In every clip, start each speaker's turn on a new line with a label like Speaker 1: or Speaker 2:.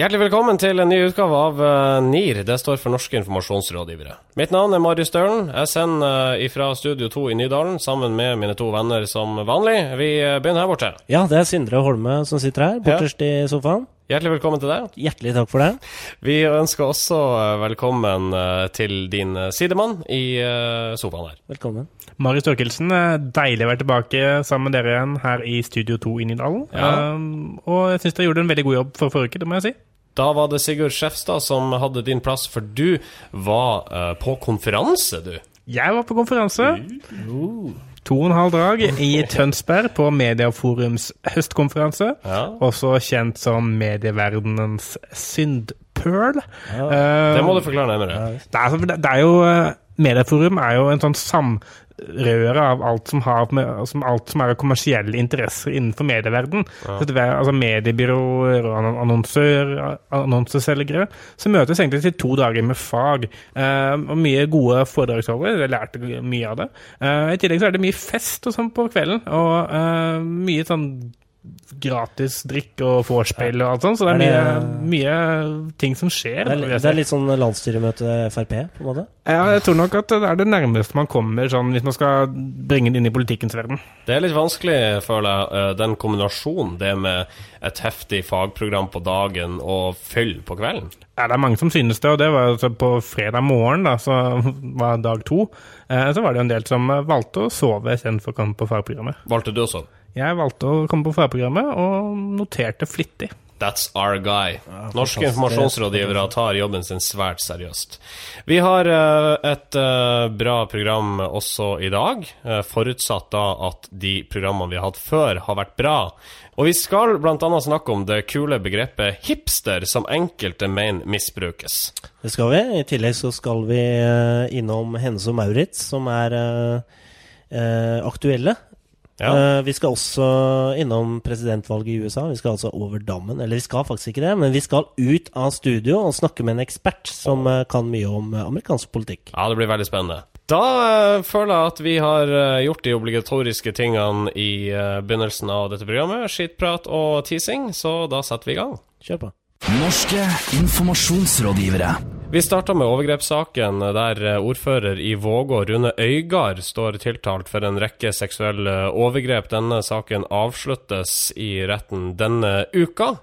Speaker 1: Hjertelig velkommen til en ny utgave av uh, NIR. Det står for Norske informasjonsrådgivere. Mitt navn er Marius Stølen. Jeg sender ifra fra Studio 2 i Nydalen sammen med mine to venner som vanlig. Vi uh, begynner her borte.
Speaker 2: Ja, det er Sindre Holme som sitter her, borterst ja. i sofaen.
Speaker 1: Hjertelig velkommen til deg.
Speaker 2: Hjertelig takk for det.
Speaker 1: Vi ønsker også velkommen til din sidemann i sofaen her.
Speaker 2: Velkommen.
Speaker 3: Marius Torkelsen, deilig å være tilbake sammen med dere igjen her i Studio 2 i Nydalen. Ja. Um, og jeg syns dere gjorde en veldig god jobb for forrige uke, det må jeg si.
Speaker 1: Da var det Sigurd Skjefstad som hadde din plass, for du var uh, på konferanse, du.
Speaker 3: Jeg var på konferanse. Uh. To og en halv dag i Tønsberg på Mediaforums høstkonferanse. Ja. Også kjent som medieverdenens syndpøl.
Speaker 1: Ja. Det må du forklare nærmere.
Speaker 3: Det er, altså, det er jo Mediaforum er jo en sånn sam røret av alt som, har med, som, alt som er av kommersielle interesser innenfor medieverden. Ja. Altså mediebyråer og annonsør, annonseselgere. Så møtes egentlig til to dager med fag. Eh, og mye gode foredragsholdere. Jeg lærte mye av det. Eh, I tillegg så er det mye fest og sånn på kvelden. Og eh, mye sånn gratis drikk og vorspiel og alt sånt, så det er, er det, mye, mye, ting som skjer.
Speaker 2: Det er, det er litt sånn landsstyremøte Frp, på en måte?
Speaker 3: Ja, jeg tror nok at det er det nærmeste man kommer sånn, hvis man skal bringe det inn i politikkens verden.
Speaker 1: Det er litt vanskelig, føler jeg, eh, den kombinasjonen, det med et heftig fagprogram på dagen og fyll på kvelden.
Speaker 3: Ja, det er mange som synes det, og det var altså på fredag morgen, da, så var dag to, eh, så var det en del som valgte å sove istedenfor å komme på fagprogrammet.
Speaker 1: Valgte du å sove?
Speaker 3: Jeg valgte å komme på fagprogrammet og noterte flittig.
Speaker 1: That's our guy. Ja, Norske informasjonsrådgivere tar jobben sin svært seriøst. Vi har uh, et uh, bra program også i dag, uh, forutsatt da at de programmene vi har hatt før, har vært bra. Og vi skal bl.a. snakke om det kule begrepet hipster, som enkelte mener misbrukes.
Speaker 2: Det skal vi. I tillegg så skal vi innom Hennes og Maurits, som er aktuelle ja. Uh, vi skal også innom presidentvalget i USA. Vi skal altså over dammen. Eller vi skal faktisk ikke det, men vi skal ut av studio og snakke med en ekspert som uh, kan mye om uh, amerikansk politikk.
Speaker 1: Ja, det blir veldig spennende. Da føler jeg at vi har gjort de obligatoriske tingene i begynnelsen av dette programmet. Skittprat og teasing, så da setter vi i gang.
Speaker 2: Kjør på.
Speaker 4: Norske informasjonsrådgivere.
Speaker 1: Vi starta med overgrepssaken der ordfører i Vågå, Rune Øygard, står tiltalt for en rekke seksuelle overgrep. Denne saken avsluttes i retten denne uka.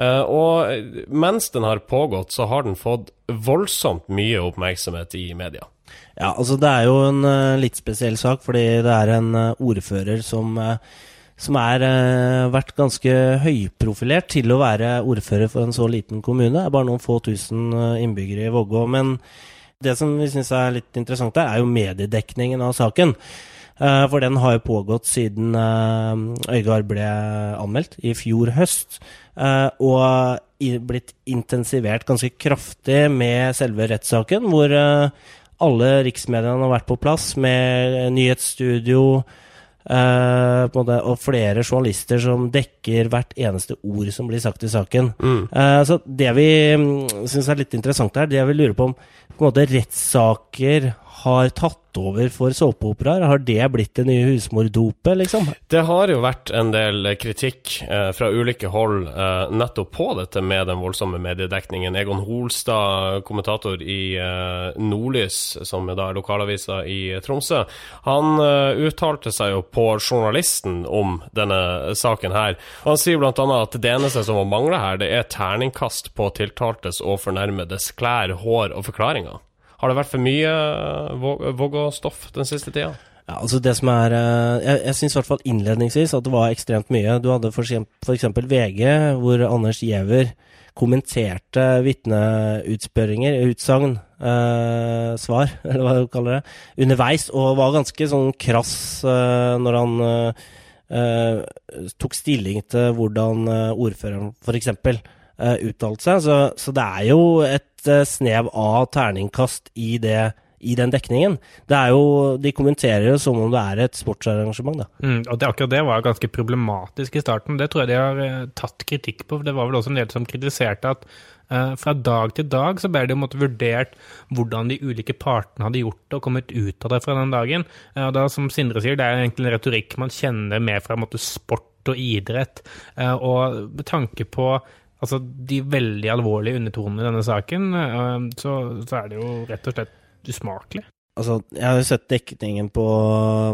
Speaker 1: Eh, og mens den har pågått, så har den fått voldsomt mye oppmerksomhet i media.
Speaker 2: Ja, altså det er jo en litt spesiell sak, fordi det er en ordfører som som har uh, vært ganske høyprofilert til å være ordfører for en så liten kommune. Det er bare noen få tusen uh, innbyggere i Vågå. Men det som vi syns er litt interessant der, er jo mediedekningen av saken. Uh, for den har jo pågått siden Øygard ble anmeldt i fjor høst. og blitt intensivert ganske kraftig med selve rettssaken, hvor alle riksmediene har vært på plass med nyhetsstudio, Uh, måte, og flere journalister som dekker hvert eneste ord som blir sagt i saken. Mm. Uh, så Det vi mm, syns er litt interessant her, det jeg vil lure på om måte rettssaker har tatt over for såpeoperaer? Har det blitt det nye husmordopet, liksom?
Speaker 1: Det har jo vært en del kritikk eh, fra ulike hold eh, nettopp på dette med den voldsomme mediedekningen. Egon Holstad, kommentator i eh, Nordlys, som er da lokalavisa i Tromsø, han uttalte seg jo på Journalisten om denne saken her. Han sier bl.a. at det eneste som må mangle her, det er terningkast på tiltaltes og fornærmedes klær, hår og forklaringer. Har det vært for mye eh, Vågå-stoff den siste tida?
Speaker 2: Ja, altså det som er eh, Jeg, jeg syns i hvert fall innledningsvis at det var ekstremt mye. Du hadde f.eks. VG, hvor Anders Giæver kommenterte vitneutspørringer, utsagn, eh, svar, eller hva du kaller det, underveis, og var ganske sånn krass eh, når han eh, tok stilling til hvordan eh, ordføreren f.eks. Uh, uttalte seg. Så, så, det er jo et uh, snev av terningkast i, det, i den dekningen. Det er jo, De kommenterer jo som om det er et sportsarrangement. da.
Speaker 3: Mm, og det, Akkurat det var ganske problematisk i starten. Det tror jeg de har uh, tatt kritikk på. for Det var vel også en del som kritiserte at uh, fra dag til dag så ble det måtte vurdert hvordan de ulike partene hadde gjort det og kommet ut av det fra den dagen. og da, Som Sindre sier, det er egentlig en retorikk man kjenner mer fra måte, sport og idrett. og med tanke på altså, de veldig alvorlige undertonene i denne saken, eh, så, så er det jo rett og slett usmakelig.
Speaker 2: Altså, jeg har jo sett dekningen på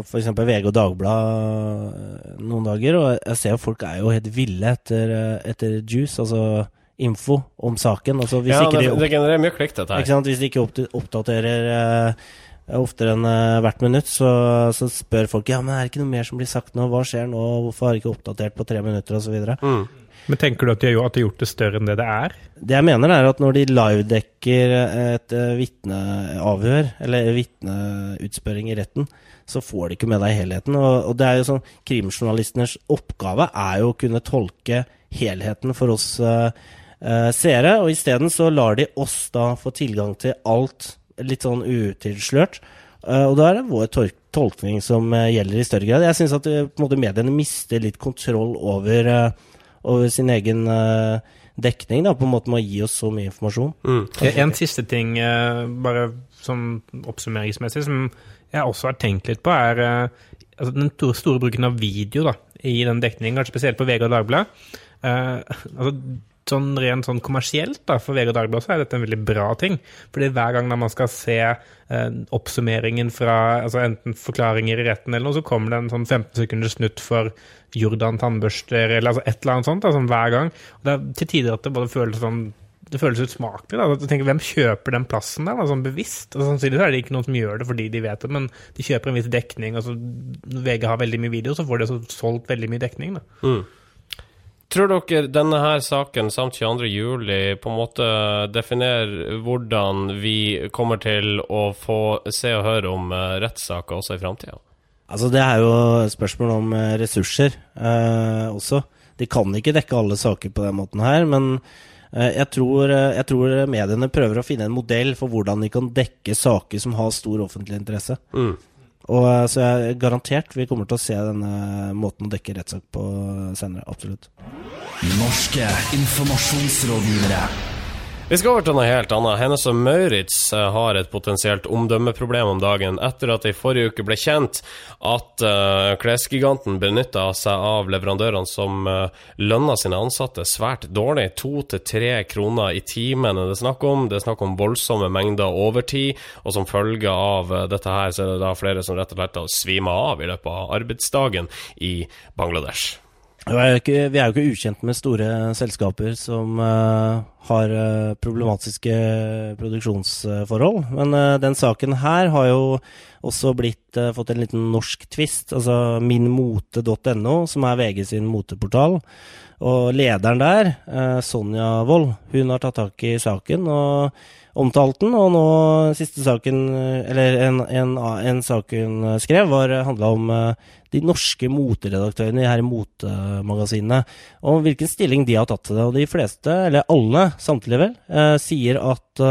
Speaker 2: f.eks. VG og Dagbladet eh, noen dager, og jeg ser at folk er jo helt ville etter, eh, etter juice, altså info om saken. Altså, hvis
Speaker 1: Ja,
Speaker 2: ikke
Speaker 1: det,
Speaker 2: de
Speaker 1: det genererer mye klikk, dette
Speaker 2: Ikke
Speaker 1: her.
Speaker 2: sant? Hvis de ikke oppdaterer eh, oftere enn eh, hvert minutt, så, så spør folk ja, men er det ikke noe mer som blir sagt nå, hva skjer nå, hvorfor har de ikke oppdatert på tre minutter, osv.
Speaker 1: Mm.
Speaker 3: Men tenker du at de har gjort- det større enn det det er?
Speaker 2: Det jeg mener, er at når de livedekker et uh, vitneavhør, eller vitneutspørring i retten, så får de ikke med deg helheten. Og, og det er jo sånn, Krimjournalistenes oppgave er jo å kunne tolke helheten for oss uh, eh, seere, og isteden så lar de oss da få tilgang til alt litt sånn utilslørt. Eh, og da er det vår tol tolkning som eh, gjelder i større grad. Jeg syns at eh, måte, mediene mister litt kontroll over, over sin egen dekning, da, på en måte med å gi oss så mye informasjon.
Speaker 1: Mm.
Speaker 3: En siste ting, bare sånn oppsummeringsmessig, som jeg også har tenkt litt på, er altså den store bruken av video da, i den dekningen, kanskje spesielt på VG og Dagbladet. Uh, altså, sånn rent sånn kommersielt da, for VG og Dagbladet så er dette en veldig bra ting. Fordi hver gang man skal se eh, oppsummeringen fra altså enten forklaringer i retten eller noe, så kommer det en sånn 15 sekunders snutt for Jordan tannbørster eller altså et eller annet sånt. Da, sånn hver gang. Og det er til tider at det både føles sånn det føles usmakelig. da, du tenker, Hvem kjøper den plassen der, da, sånn bevisst? Og Sannsynligvis er det ikke noen som gjør det fordi de vet det, men de kjøper en viss dekning. altså Når VG har veldig mye video, så får de også solgt veldig mye dekning. da.
Speaker 1: Mm. Tror dere denne her saken samt 22. juli på en måte definerer hvordan vi kommer til å få se og høre om eh, rettssaker også i framtida?
Speaker 2: Altså, det er jo spørsmål om eh, ressurser eh, også. De kan ikke dekke alle saker på den måten her, men eh, jeg, tror, jeg tror mediene prøver å finne en modell for hvordan de kan dekke saker som har stor offentlig interesse.
Speaker 1: Mm.
Speaker 2: Og eh, Så jeg er garantert vi kommer til å se denne måten å dekke rettssak på senere. Absolutt.
Speaker 4: Norske informasjonsrådgivere.
Speaker 1: Vi skal over til noe helt annet. Hennes og Maurits eh, har et potensielt omdømmeproblem om dagen etter at det i forrige uke ble kjent at uh, klesgiganten benytta seg av leverandørene som uh, lønna sine ansatte svært dårlig. To til tre kroner i timen er det snakk om. Det er snakk om voldsomme mengder overtid, og som følge av uh, dette her, så er det da flere som rett og slett har svima av i løpet av arbeidsdagen i Bangladesh.
Speaker 2: Vi er, jo ikke, er jo ikke ukjent med store selskaper som uh, har eh, problematiske produksjonsforhold. Men uh, den saken her har jo også blitt, uh, fått en liten norsk twist. Altså minmote.no, som er VG sin moteportal. Og lederen der, uh, Sonja Wold, hun har tatt tak i saken og omtalt den. Og nå siste saken, eh, eller en, en, en sak hun skrev, var handla om uh, de norske moteredaktørene her i motemagasinene, og hvilken stilling de har tatt til det. Og de fleste, eller alle, samtlige vel, sier at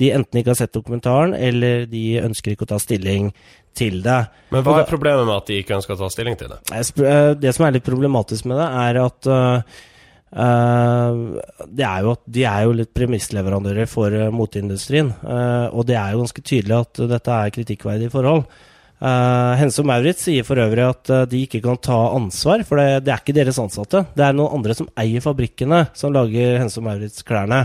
Speaker 2: de enten ikke har sett dokumentaren, eller de ønsker ikke å ta stilling til det.
Speaker 1: Men hva er problemet med at de ikke ønsker å ta stilling til det?
Speaker 2: eh, Det som er litt problematisk med det, er at det er jo de er jo litt premissleverandører for uh, moteindustrien. Uh, og det er jo ganske tydelig at dette er kritikkverdige forhold. Uh, Hense og Maurits sier for øvrig at de ikke kan ta ansvar, for det, det er ikke deres ansatte. Det er noen andre som eier fabrikkene som lager Hense og Maurits-klærne.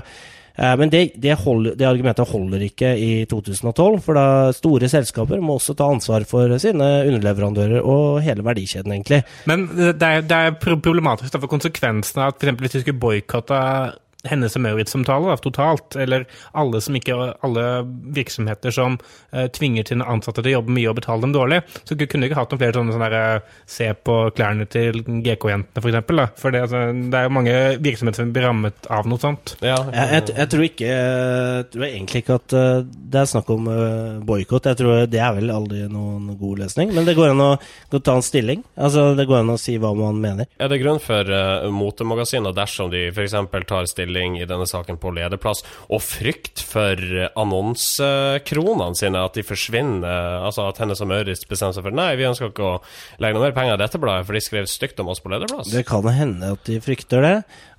Speaker 2: Eh, men det, det, holder, det argumentet holder ikke i 2012, for da store selskaper må også ta ansvar for sine underleverandører og hele verdikjeden, egentlig.
Speaker 3: Men det er, det er problematisk for konsekvensene at eksempel hvis vi skulle boikotte hennes og Maurits-samtale totalt, eller alle, som ikke, alle virksomheter som eh, tvinger sine ansatte til å jobbe mye og betale dem dårlig, så kunne du ikke hatt noen flere sånne, sånne der, eh, se på klærne til GK-jentene, for eksempel. Da. For det, altså, det er jo mange virksomheter som blir rammet av noe sånt.
Speaker 1: Ja,
Speaker 2: Jeg, jeg, jeg tror ikke Jeg tror egentlig ikke at eh, det er snakk om uh, boikott. Jeg tror det er vel aldri noen god løsning. Men det går an å, å ta en stilling. Altså Det går an å si hva man mener.
Speaker 1: Er det grunn for uh, motemagasiner dersom de f.eks. tar stilling i denne saken på lederplass, og frykt for annonsekronene sine, at de forsvinner? altså at Hennes og Maurits bestemmer seg for nei, vi ønsker ikke å legge noe mer penger i dette bladet, for de skrev stygt om oss på lederplass?
Speaker 2: Det kan hende at de frykter det.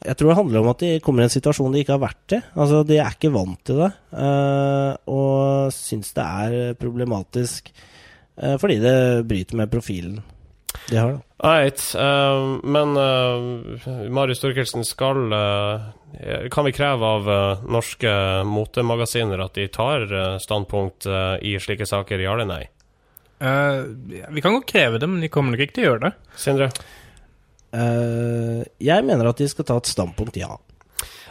Speaker 2: Jeg tror det handler om at de kommer i en situasjon de ikke har vært i. Altså De er ikke vant til det, eh, og syns det er problematisk eh, fordi det bryter med profilen. De har det.
Speaker 1: Right. Uh, men uh, Marius Storkelsen, skal uh, Kan vi kreve av norske motemagasiner at de tar standpunkt i slike saker, ja eller nei?
Speaker 3: vi kan godt kreve det, men de kommer nok ikke til å gjøre det.
Speaker 1: Sindre?
Speaker 2: jeg mener at de skal ta et standpunkt, ja.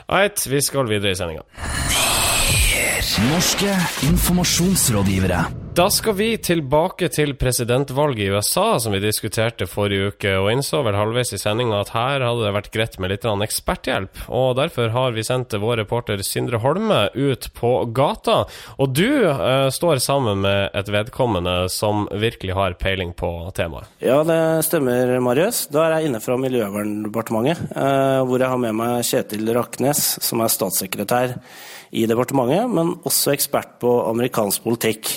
Speaker 1: Right, vi skal videre i sendinga.
Speaker 4: Norske informasjonsrådgivere.
Speaker 1: Da skal vi tilbake til presidentvalget i USA, som vi diskuterte forrige uke, og innså vel halvveis i sendinga at her hadde det vært greit med litt eksperthjelp. Og derfor har vi sendt vår reporter Sindre Holme ut på gata. Og du eh, står sammen med et vedkommende som virkelig har peiling på temaet.
Speaker 2: Ja, det stemmer, Marius. Da er jeg inne fra Miljøverndepartementet, eh, hvor jeg har med meg Kjetil Raknes, som er statssekretær i departementet, men også ekspert på amerikansk politikk.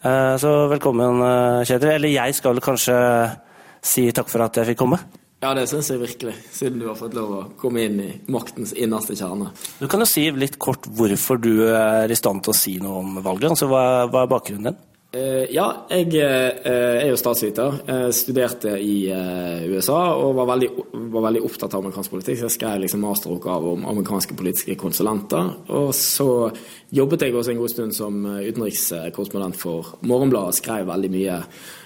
Speaker 2: Eh, så velkommen, eh, Kjetil. Eller jeg skal vel kanskje si takk for at jeg fikk komme?
Speaker 5: Ja, det syns jeg virkelig, siden du har fått lov å komme inn i maktens innerste kjerne.
Speaker 2: Du kan jo si litt kort hvorfor du er i stand til å si noe om valget. Altså, hva, hva er bakgrunnen din?
Speaker 5: Uh, ja, jeg uh, er jo statsviter. Jeg studerte i USA og var veldig, var veldig, opptatt av amerikansk politikk. Så jeg skrev liksom masteroppgave om amerikanske politiske konsulenter. Og så jobbet jeg også en god stund som utenrikskorrespondent for Morgenbladet. Skrev veldig mye.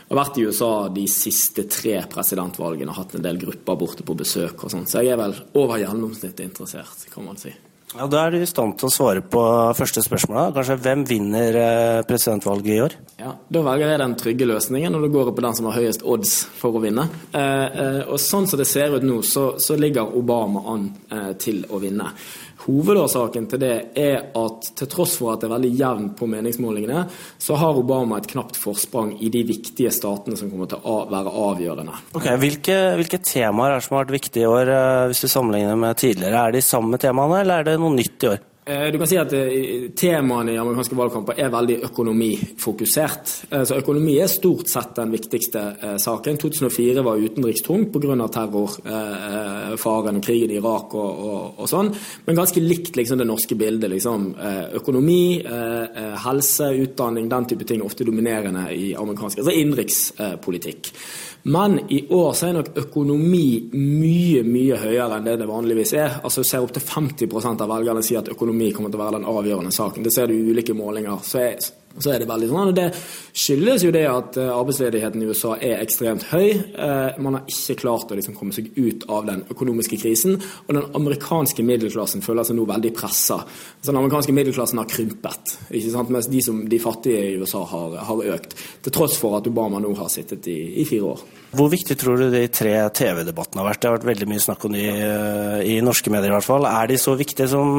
Speaker 5: Jeg har vært i USA de siste tre presidentvalgene og hatt en del grupper borte på besøk og sånn. Så jeg er vel over gjennomsnittet interessert, kan man si.
Speaker 2: Ja, Da er du i stand til å svare på første spørsmål. Kanskje hvem vinner eh, presidentvalget i år?
Speaker 5: Ja, Da velger jeg den trygge løsningen, og da går jeg på den som har høyest odds for å vinne. Eh, eh, og Sånn som det ser ut nå, så, så ligger Obama an til å vinne. Hovedårsaken til det er at til tross for at det er veldig jevnt på meningsmålingene, så har Obama et knapt forsprang i de viktige statene som kommer til å være avgjørende.
Speaker 2: Ok, Hvilke, hvilke temaer er det som har vært viktige i år, hvis du sammenligner med tidligere? Er det de samme temaene, eller er det noe nytt i år?
Speaker 5: Eh, du kan si at eh, Temaene i amerikanske valgkamper er veldig økonomifokusert. Eh, så Økonomi er stort sett den viktigste saken. 2004 var utenrikstung pga. terrorfaren og krigen i Irak og, og, og, sånn. Men ganske likt liksom, det norske bildet. Liksom. Økonomi, helse, utdanning, den type ting er ofte dominerende i amerikansk altså innenrikspolitikk. Men i år så er nok økonomi mye mye høyere enn det det vanligvis er. Altså ser Opptil 50% av velgerne sier at økonomi kommer til å være den avgjørende saken. Det ser du i ulike målinger. Så er, så er det veldig sånn. og Det skyldes jo det at eh, arbeidsledigheten i USA er ekstremt høy. Eh, man har ikke klart å liksom komme seg ut av den økonomiske krisen. Og den amerikanske middelklassen føler seg nå veldig pressa. Den amerikanske middelklassen har krympet, mens de, som, de fattige i USA har, har, økt. Til tross for at Obama nå har sittet i, i fire år.
Speaker 2: Hvor viktig tror du de tre TV-debattene har vært? Det har vært veldig mye snakk om de eh, i norske medier i hvert fall. Er de så viktige som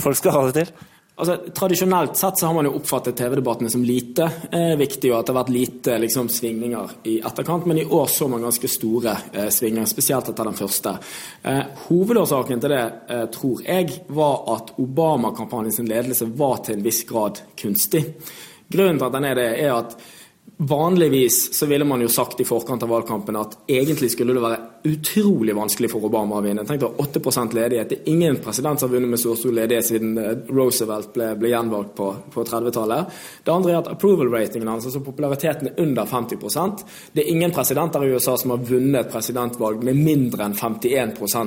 Speaker 2: folk skal ha det til?
Speaker 5: Altså, Tradisjonelt sett så har man jo oppfattet TV-debattene som lite eh, viktig, og at det har vært lite liksom, svingninger i etterkant. Men i år så man ganske store eh, svingninger, spesielt etter den første. Eh, hovedårsaken til det, eh, tror jeg, var at Obama-kampanjens ledelse var til en viss grad kunstig. Grunnen til at den er det, er at Vanligvis så ville man jo sagt i forkant av valgkampen at egentlig skulle det være utrolig vanskelig for Obama å vinne. Tenk deg 8% ledighet. Det er ingen president som har vunnet med så stor ledighet siden eh, Roosevelt ble, ble gjenvalgt på, på 30-tallet. Det andre er at approval-ratingen hans, altså populariteten, er under 50% Det er ingen presidenter i USA som har vunnet et presidentvalg med mindre enn 51 uh,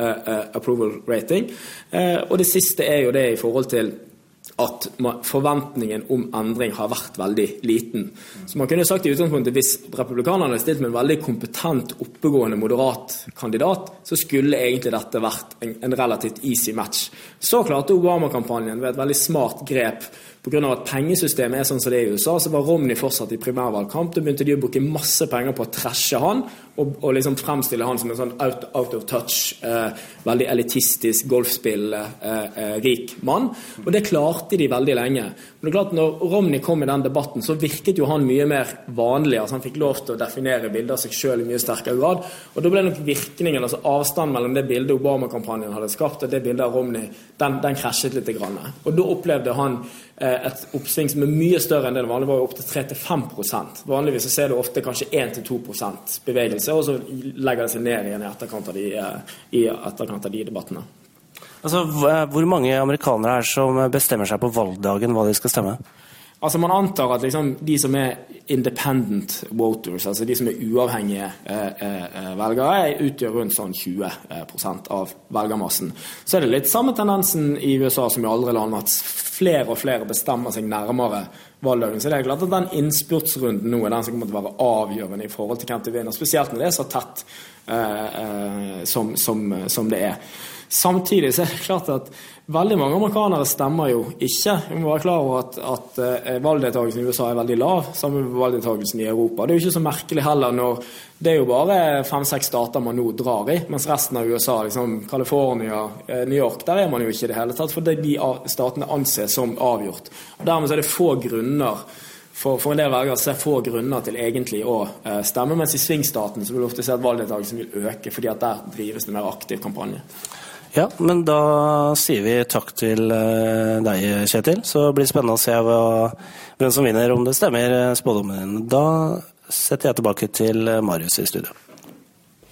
Speaker 5: uh, approval rating. Og det siste er jo det i forhold til at forventningen om endring har vært veldig liten. Så man kunne sagt i utgangspunktet Hvis republikanerne hadde stilt med en veldig kompetent, oppegående, moderat kandidat, så skulle egentlig dette vært en, en relativt easy match. Så klarte Obama-kampanjen ved et veldig smart grep Pga. at pengesystemet er sånn som det er i USA, så var Romney fortsatt i primærvalgkamp. Da begynte de å bruke masse penger på å trashe han og, og liksom fremstille han som en sånn out, out of touch, eh, veldig elitistisk, golfspillende, eh, eh, mann. Og det klarte de veldig lenge. Men det er klart, når Romney kom i den debatten, så virket jo han mye mer vanlig. altså Han fikk lov til å definere bildet av seg sjøl i mye sterkere grad. Og da ble nok virkningen, altså avstanden mellom det bildet Obama-kampanjen hadde skapt, og det bildet av Romney, den, den krasjet litt. Grann. Og da opplevde han Eh, et oppsving som er mye større enn det det vanlige var, opptil 3-5 Vanligvis så ser du ofte kanskje 1-2 bevegelse, og så legger det seg ned igjen i etterkant av de, eh, i etterkant av de debattene.
Speaker 2: Altså, Hvor mange amerikanere er som bestemmer seg på valgdagen hva de skal stemme?
Speaker 5: Altså Man antar at liksom de som er independent voters, altså de som er uavhengige eh, eh, velgere, utgjør rundt sånn 20 av velgermassen. Så er det litt samme tendensen i USA som i andre land, at flere og flere bestemmer seg nærmere valgdagen. Så det er klart at den innspurtsrunden nå er den som kommer til å være avgjørende i forhold til hvem som vinner, spesielt når det er så tett eh, eh, som, som, som det er. Samtidig så er det klart at veldig mange amerikanere stemmer jo ikke. Vi må være klar over at, at uh, valgdeltakelsen i USA er veldig lav sammen med valgdeltakelsen i Europa. Det er jo ikke så merkelig heller når det er jo bare fem-seks stater man nå drar i, mens resten av USA, liksom California, uh, New York, der er man jo ikke i det hele tatt. For det de statene anses som avgjort. Og Dermed er det få grunner for, for, en del velgere så er det få grunner til egentlig å uh, stemme, mens i svingstaten så vil du ofte se at valgdeltakelsen vil øke, fordi at der drives det mer aktiv kampanje.
Speaker 2: Ja, men da sier vi takk til eh, deg, Kjetil. Så blir det spennende å se hvem som vinner, om det stemmer eh, spådommen din. Da setter jeg tilbake til eh, Marius i studio.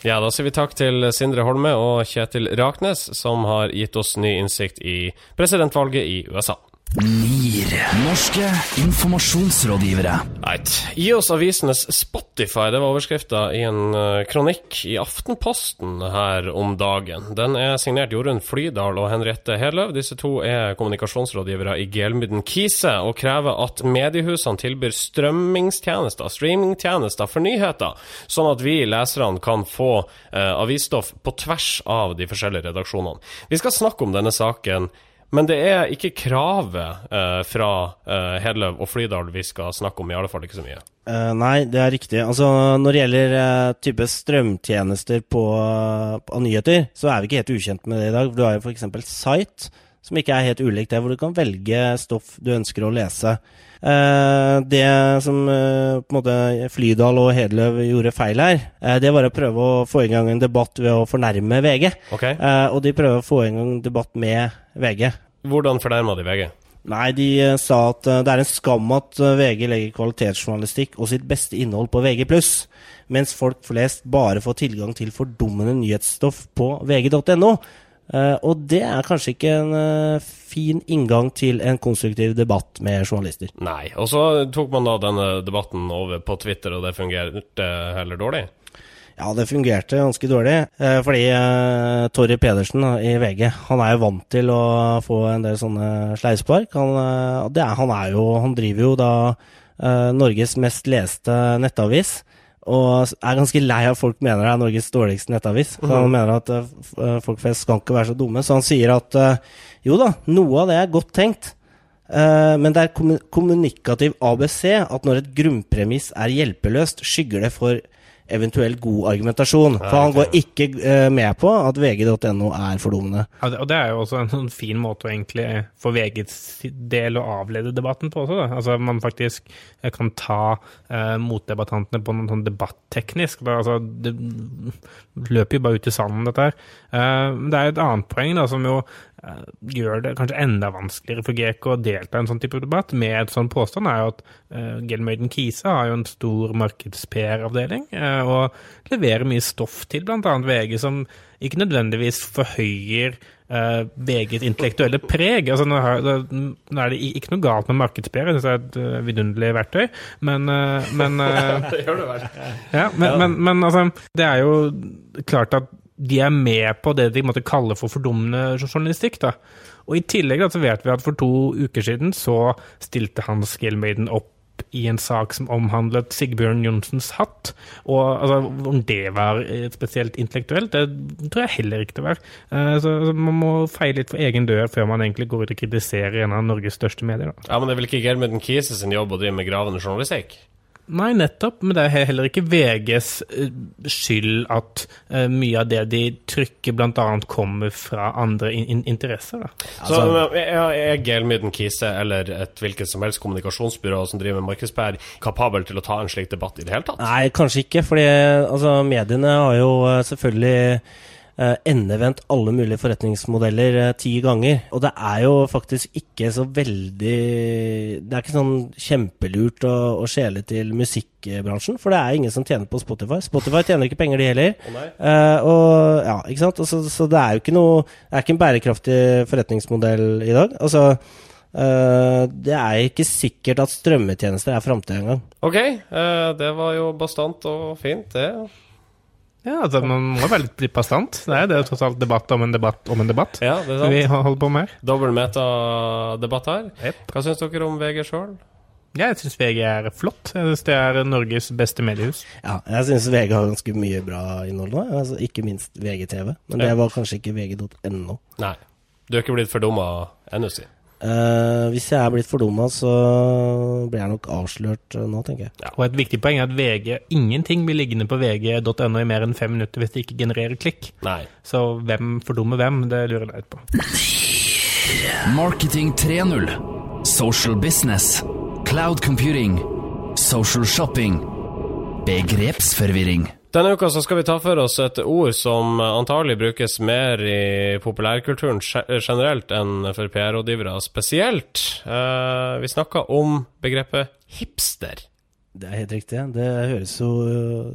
Speaker 1: Ja, da sier vi takk til Sindre Holme og Kjetil Raknes, som har gitt oss ny innsikt i presidentvalget i USA.
Speaker 4: NIR. Norske informasjonsrådgivere.
Speaker 1: Right. Gi oss avisenes Spotify. Det var overskrifta i en uh, kronikk i Aftenposten her om dagen. Den er signert Jorunn Flydal og Henriette Heløv. Disse to er kommunikasjonsrådgivere i Gelmyden Kise og krever at mediehusene tilbyr strømmingstjenester, streamingtjenester for nyheter, sånn at vi leserne kan få uh, avisstoff på tvers av de forskjellige redaksjonene. Vi skal snakke om denne saken men det er ikke kravet eh, fra eh, Hedløv og Flydal vi skal snakke om, i alle fall ikke så mye.
Speaker 2: Uh, nei, det er riktig. Altså, når det gjelder uh, type strømtjenester på, på, nyheter, så er vi ikke helt ukjent med det i dag. Du har jo f.eks. Site, som ikke er helt ulikt det, hvor du kan velge stoff du ønsker å lese. Uh, det som Flydal og Hedløv gjorde feil her, det var å prøve å få i gang en debatt ved å fornærme VG.
Speaker 1: Okay.
Speaker 2: og de prøver å få i gang en debatt med VG.
Speaker 1: Hvordan fornærma de VG?
Speaker 2: Nei, de uh, sa at uh, det er en skam at uh, VG legger kvalitetsjournalistikk og sitt beste innhold på VG+, mens folk flest bare får tilgang til fordummende nyhetsstoff på vg.no. og det er kanskje ikke en fin inngang til en konstruktiv debatt med journalister.
Speaker 1: Nei, og så tok man da denne debatten over på Twitter, og det fungerte heller dårlig?
Speaker 2: Ja, det fungerte ganske dårlig. Eh, fordi eh, Torry Pedersen i VG han er jo vant til å få en del sånne sleivspark. Han, han, er, jo han driver jo da eh, Norges mest leste nettavis. Og er ganske lei av folk mener det er Norges dårligste nettavis. For han mhm. mener at uh, folk flest skal ikke være så dumme. Så han sier at uh, jo da, noe av det er godt tenkt. Uh, men det er kommunikativ ABC at når et grunnpremiss er hjelpeløst, skygger det for eventuelt god argumentasjon. For han går ikke uh, med på at vg.no er fordummende.
Speaker 3: Ja, og det er jo også en sånn fin måte å egentlig for VGs del å avlede debatten på også. Da. Altså Man faktisk eh, kan ta uh, motdebattantene på noe sånn debatteknisk. Da, altså, det løper jo bare ut i sanden, dette her. Uh, det er et annet poeng da, som jo Eh, gjør det kanskje enda vanskeligere for GK å delta i en sånn type debatt med et sånn påstand, er jo at uh, eh, Gelmøyden Kise har jo en stor markeds-PR-avdeling uh, og leverer mye stoff til bl.a. VG, som ikke nødvendigvis forhøyer uh, VGs intellektuelle preg. Altså, nå, har, nå, er det ikke noe galt med markeds-PR, det er et uh, vidunderlig verktøy, men, men
Speaker 1: Det gjør det vel.
Speaker 3: Ja, men, men, men altså, det er jo klart at de er med på det de måtte kalle for fordummende journalistikk. da. Og I tillegg da, så vet vi at for to uker siden så stilte Hans Gilmaden opp i en sak som omhandlet Sigbjørn Johnsens hatt. Og altså, Om det var spesielt intellektuelt, det tror jeg heller ikke det var. Uh, så, altså, Man må feie litt for egen dør før man egentlig går ut og kritiserer en av Norges største medier. Da.
Speaker 1: Ja, Men det er vel ikke Germund Kise sin jobb å drive med gravende journalistikk?
Speaker 3: Nei, nettopp. Men det er heller ikke VGs eh, skyld at uh, mye av det de trykker, bl.a. kommer fra andre in interesser. Da.
Speaker 1: Så altså, er Gelmyden Kise eller et hvilket som helst kommunikasjonsbyrå som driver med markedspær, kapabel til å ta en slik debatt i det hele tatt?
Speaker 2: Nei, kanskje ikke. For altså, mediene har jo eh, selvfølgelig endevendt alle mulige forretningsmodeller uh, ti ganger. Og det er jo faktisk ikke så veldig Det er ikke sånn kjempelurt å, å skjele til musikkbransjen, for det er ingen som tjener på Spotify. Spotify tjener ikke penger, de heller. Uh, og, ja, ikke sant? Så, så, det er jo ikke noe Det er ikke en bærekraftig forretningsmodell i dag. Altså Uh, det er ikke sikkert at strømmetjenester er framtida engang.
Speaker 1: Ok, uh, det var jo bastant og fint, det.
Speaker 3: Ja, altså, man må være litt bastant. Det er det er tross alt debatt om en debatt om en debatt.
Speaker 1: Ja, det er sant.
Speaker 3: Vi holder på med.
Speaker 1: Dobbel metadebatt her.
Speaker 3: Yep.
Speaker 1: Hva syns dere om VG sjøl?
Speaker 3: Jeg syns VG er flott. Jeg syns det er Norges beste mediehus.
Speaker 2: Ja, jeg syns VG har ganske mye bra innhold nå, altså, ikke minst VGTV. Men det var kanskje ikke vg.no.
Speaker 1: Nei. Du er ikke blitt fordumma ennå, si.
Speaker 2: Eh, hvis jeg er blitt fordumma, så blir jeg nok avslørt eh, nå, tenker jeg.
Speaker 3: Og et viktig poeng er at VG, ingenting blir liggende på vg.no i mer enn fem minutter hvis det ikke genererer klikk.
Speaker 1: Nei.
Speaker 3: Så hvem fordummer hvem, det lurer jeg litt på.
Speaker 4: Marketing 3.0. Social business. Cloud computing. Social shopping. Begrepsforvirring.
Speaker 1: Denne uka skal vi ta for oss et ord som antagelig brukes mer i populærkulturen generelt enn for PR-rådgivere spesielt. Eh, vi snakker om begrepet hipster.
Speaker 2: Det er helt riktig. Det høres jo,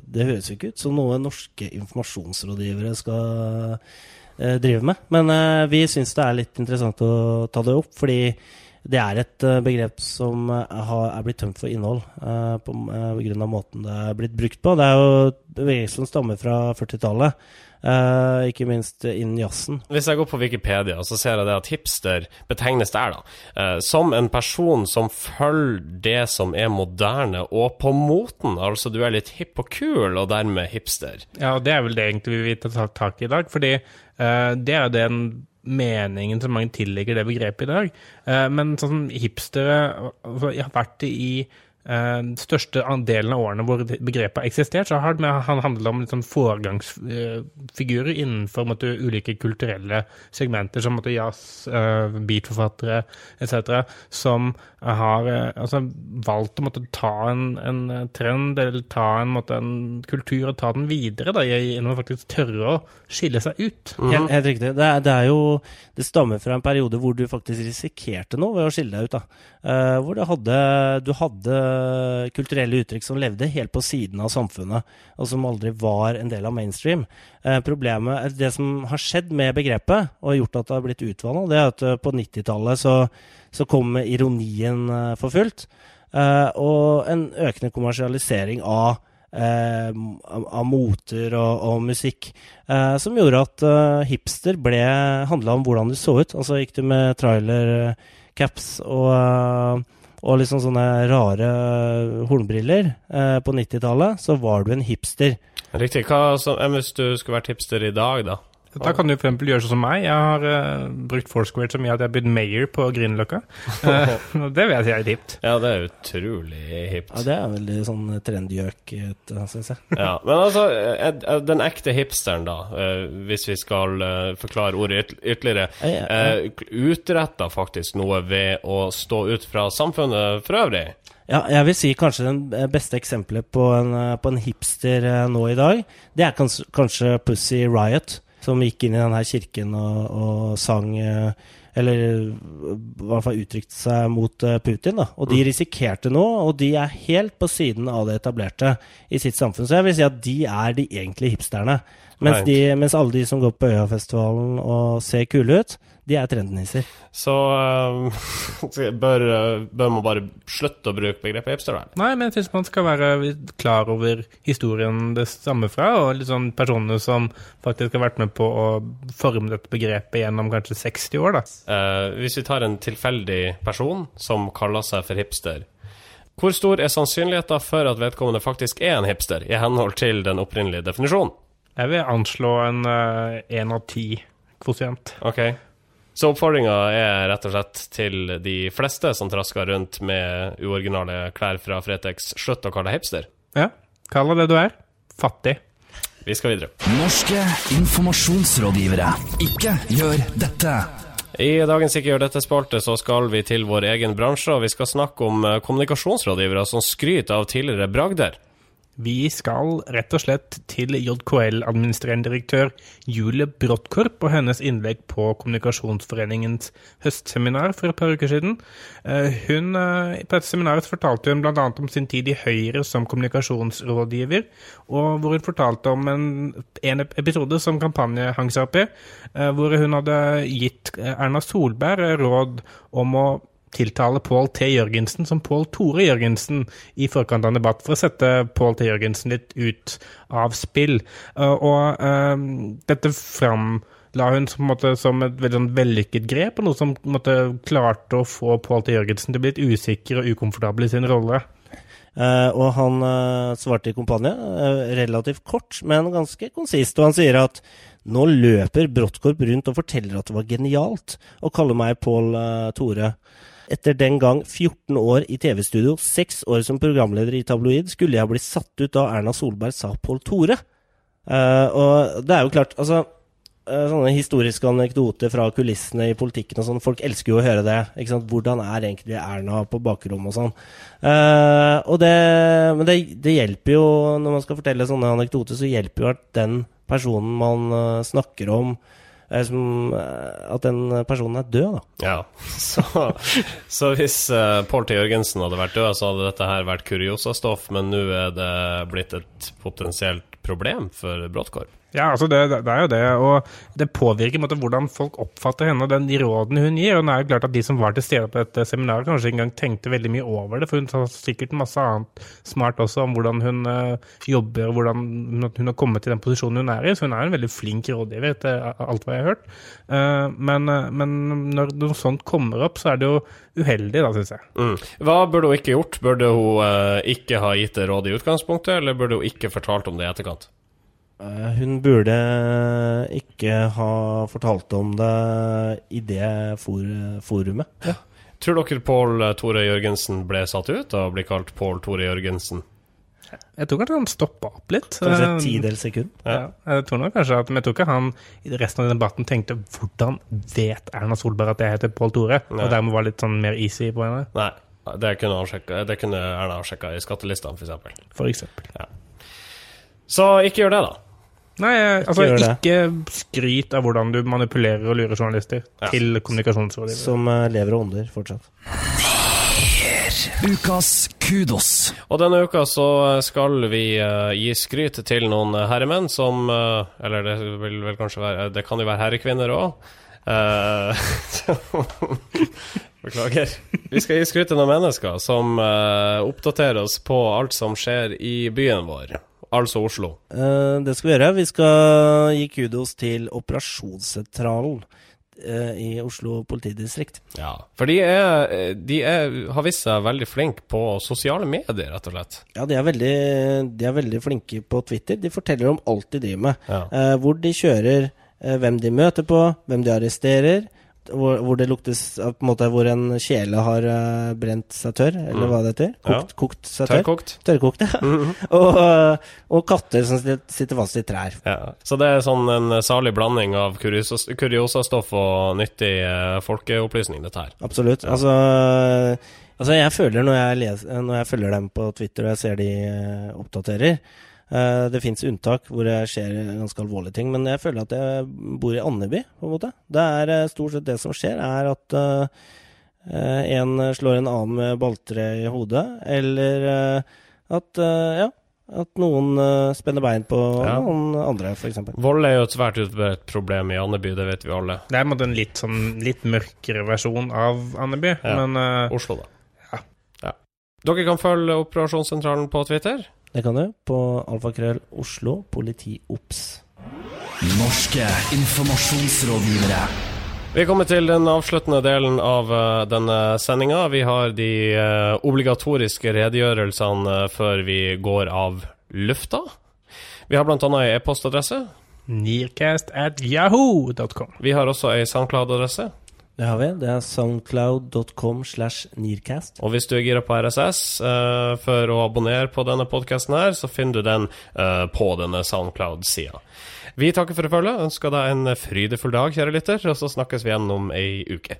Speaker 2: det høres ikke ut som noe norske informasjonsrådgivere skal eh, drive med. Men eh, vi syns det er litt interessant å ta det opp, fordi det er et eh, begrep som eh, er blitt tømt for innhold eh, på grunn av måten det er blitt brukt på. Det er jo et bevegelse som stammer fra 40-tallet, eh, ikke minst innen jazzen.
Speaker 1: Hvis jeg går på Wikipedia, så ser jeg det at hipster betegnes der, da, som en person som følger det som er moderne og på moten. Altså du er litt hipp og kul, og dermed hipster.
Speaker 3: Ja, og det er vel det egentlig vi vil ta tak i i dag. Fordi det er den meningen som mange tillegger det begrepet i dag. Eh, men sånn som hipstere altså, har vært i største delen av årene hvor begrepet har eksistert, så har han handlet om sånn foregangsfigurer innenfor måtte, ulike kulturelle segmenter, som måtte, jazz, eh, beatforfattere etc., som har eh, altså, valgt å måtte ta en, en trend eller ta en, måtte, en kultur og ta den videre da, gjennom å faktisk tørre å skille seg ut.
Speaker 2: Helt, helt riktig. Det er, det er jo Det stammer fra en periode hvor du faktisk risikerte noe ved å skille deg ut. da. uh, hvor du hadde, du hadde kulturelle uttrykk som levde helt på siden av samfunnet, og som aldri var en del av mainstream. Eh, problemet, eh, Det som har skjedd med begrepet, og gjort at det har blitt utvanna, det er at eh, på 90-tallet så, så kom ironien eh, for fullt. Eh, og en økende kommersialisering av eh, av moter og, og musikk, eh, som gjorde at eh, hipster ble handla om hvordan du så ut. Altså gikk du med trailer-caps og, eh, og liksom sånne rare hornbriller eh, på 90-tallet, så var du en hipster.
Speaker 1: Riktig. Hva som, hvis du skulle vært hipster i dag, da?
Speaker 3: Da kan du for eksempel gjøre sånn som meg. Jeg har uh, brukt Foursquare så mye at jeg har blitt mayor på Grünerløkka. Uh, det vil jeg si er hipt.
Speaker 1: Ja, det er utrolig hipt.
Speaker 2: Ja, Det er veldig sånn trendgjøk, syns jeg.
Speaker 1: Ja, men altså, eh, eh, den ekte hipsteren, da, eh, hvis vi skal eh, forklare ordet yt- ytterligere, eh, faktisk noe ved å stå ut fra samfunnet for øvrig.
Speaker 2: Ja, jeg vil si kanskje det beste eksempelet på en, eh, på en hipster eh, nå i dag, det er kanskje, kanskje Pussy Riot, som gikk inn i denne kirken og, og sang eh, Eller i hvert fall uttrykte seg mot eh, Putin. da. Og de risikerte noe, og de er helt på siden av det etablerte i sitt samfunn. Så jeg vil si at de er de egentlige hipsterne. Mens, de, mens alle de som går på Øyafestivalen og ser kule ut, de er trendnisser.
Speaker 1: Så uh, så bør, eh, bør man bare slutte å bruke begrepet hipster, da?
Speaker 3: Nei, men jeg syns man skal være klar over historien det stammer fra, og liksom personene som faktisk har vært med på å forme dette begrepet gjennom kanskje 60 år, da.
Speaker 1: Uh, hvis vi tar en tilfeldig person som kaller seg for hipster, hvor stor er sannsynligheten for at vedkommende faktisk er en hipster, i henhold til den opprinnelige definisjonen?
Speaker 3: Jeg vil anslå en én av ti kvosient.
Speaker 1: Ok. Så oppfordringa er rett og slett til de fleste som trasker rundt med uoriginale klær fra Fretex, slutt å kalle deg hipster.
Speaker 3: Ja, kall det du er. Fattig.
Speaker 1: Vi skal videre.
Speaker 4: Norske informasjonsrådgivere. Ikke gjør dette.
Speaker 1: I dagens Ikke gjør dette-spalte så skal vi til vår egen bransje, og vi skal snakke om eh, kommunikasjonsrådgivere som skryter av tidligere bragder.
Speaker 3: Vi skal rett og slett til JKL-administrerende direktør Julie Bråttkorp og hennes innlegg på Kommunikasjonsforeningens høstseminar for et par uker siden. Eh, Hun, eh, på dette seminaret fortalte hun bl.a. om sin tid i Høyre som kommunikasjonsrådgiver, og hvor hun fortalte om en, en episode som kampanje hang seg opp i, eh, hvor hun hadde gitt Erna Solberg råd om å tiltale Pål T. Jørgensen som Pål Tore Jørgensen i forkant av debatt, for å sette Pål T. Jørgensen litt ut av spill. Uh, og um, dette framla hun som, måte, som et veldig sånn vellykket grep, og noe som måte, klarte å få Pål T. Jørgensen til å bli litt usikker og ukomfortabel i sin rolle.
Speaker 2: Uh, og han svarte i Kompanje, relativt kort, men ganske konsist. Og han sier at nå løper Bråttkorp rundt og forteller at det var genialt å kalle meg Pål Tore. Etter den gang 14 år i TV-studio, 6 år som programleder i tabloid, skulle jeg bli satt ut da Erna Solberg sa Pål Tore. Uh, og det er jo klart, altså uh, Sånne historiske anekdoter fra kulissene i politikken og sånn, folk elsker jo å høre det. ikke sant? Hvordan er egentlig Erna på bakrommet og sånn. Uh, og det, men det, det, hjelper jo, når man skal fortelle sånne anekdoter, så hjelper jo at den personen man snakker om, som, eh, at den personen er død, da.
Speaker 1: Ja, så, så hvis uh, Pål T. Jørgensen hadde vært død, så hadde dette her vært kuriosastoff, men nå er det blitt et potensielt problem for Bråttkorp?
Speaker 3: Ja, altså det, det, er jo det. Og det påvirker måte, hvordan folk oppfatter henne og den, de rådene hun gir. Og det er jo klart at de som var til stede på dette seminaret, kanskje ikke engang tenkte veldig mye over det. For hun sa sikkert masse annet smart også om hvordan hun uh, jobber, og hvordan hun, har kommet til den posisjonen hun er i. Så hun er en veldig flink rådgiver, etter alt hva jeg har hørt. Uh, men, uh, men, når noe sånt kommer opp, så er det jo uheldig, da, syns jeg.
Speaker 1: Mm. Hva burde hun ikke gjort? Burde hun ikke ha gitt det råd i utgangspunktet, eller burde hun ikke fortalt om det i etterkant?
Speaker 2: Eh, hun burde ikke ha fortalt om det i det for forumet. Ja.
Speaker 1: Tror dere Pål Tore Jørgensen ble satt ut og ble kalt Pål Tore Jørgensen?
Speaker 3: Jeg tror kanskje han stoppa opp litt.
Speaker 2: Kanskje et eh, tidels sekund?
Speaker 3: Ja. jeg tror nok kanskje at, Men jeg tror ikke han i resten av debatten tenkte 'Hvordan vet Erna Solberg at jeg heter Pål Tore?' Nei. Og dermed var litt sånn mer easy på henne.
Speaker 1: Nei, det kunne, sjekke, det kunne Erna ha sjekka i skattelistene, f.eks.
Speaker 3: For eksempel.
Speaker 1: Ja. Så ikke gjør det, da.
Speaker 3: Nei, altså ikke, ikke skryt av hvordan du manipulerer og lurer journalister ja. til kommunikasjonsrådgiver.
Speaker 2: Som uh, lever og ånder fortsatt.
Speaker 4: Ukas kudos.
Speaker 1: Og denne uka så skal vi uh, gi skryt til noen herremenn som uh, Eller det vil vel kanskje være Det kan jo være herrekvinner òg. Beklager. Vi skal gi skryt til noen mennesker som oppdaterer oss på alt som skjer i byen vår. Altså Oslo.
Speaker 2: Uh, det skal vi gjøre. Vi skal gi kudos til operasjonssentralen uh, i Oslo politidistrikt.
Speaker 1: Ja, for de, er, de er, har vist seg veldig flinke på sosiale medier, rett og slett.
Speaker 2: Ja, de er, veldig, de er veldig flinke på Twitter. De forteller om alt de driver med. Ja. Uh, hvor de kjører, hvem de møter på, hvem de arresterer hvor, hvor, det luktes på en måte hvor en kjele har uh, brent seg tørr, eller mm. hva det heter. Kokt, ja. kokt seg tørr.
Speaker 1: Tørrkokt.
Speaker 2: Tørrkokt, ja. Mm -hmm. og, og, katter som sitter fast i trær.
Speaker 1: Ja. Så det er sånn en salig blanding av kuriosastoff og nyttig uh, folkeopplysning, dette her.
Speaker 2: Absolutt. Ja. Altså, altså, jeg føler når jeg, leser, når jeg følger dem på Twitter og jeg ser de uh, oppdaterer Eh, det fins unntak hvor det skjer ganske alvorlige ting, men jeg føler at jeg bor i Andeby, på en måte. Det er eh, stort sett det som skjer, er at uh, en slår en annen med balltre i hodet, eller uh, at uh, ja, at noen spenner bein på ja. noen andre, f.eks.
Speaker 1: Vold er jo et svært utbredt problem i Andeby, det vet vi alle.
Speaker 3: Det er en litt, sånn, litt mørkere versjon av Andeby, ja. men
Speaker 1: Oslo, da. Ja. ja. Dere kan følge Operasjonssentralen på Twitter.
Speaker 2: Det kan du på alfakrøll Oslo politiops.
Speaker 4: Norske informasjonsrådgivere.
Speaker 1: Vi kommer til den avsluttende delen av uh, denne sendinga. Vi har de uh, obligatoriske redegjørelsene uh, før vi går av lufta. Vi har bl.a. ei e-postadresse.
Speaker 3: Nearcast at yahoo.com.
Speaker 1: Vi har også ei SoundCloud-adresse.
Speaker 2: Det har vi. Det er soundcloud.com slash nearcast.
Speaker 1: Og hvis du er gira på RSS uh, eh, for å abonnere på denne podkasten her, så finner du den uh, på denne Soundcloud-sida. Vi takker for følget, ønsker deg en frydefull dag, kjære lytter, og så snakkes vi igjen om ei uke.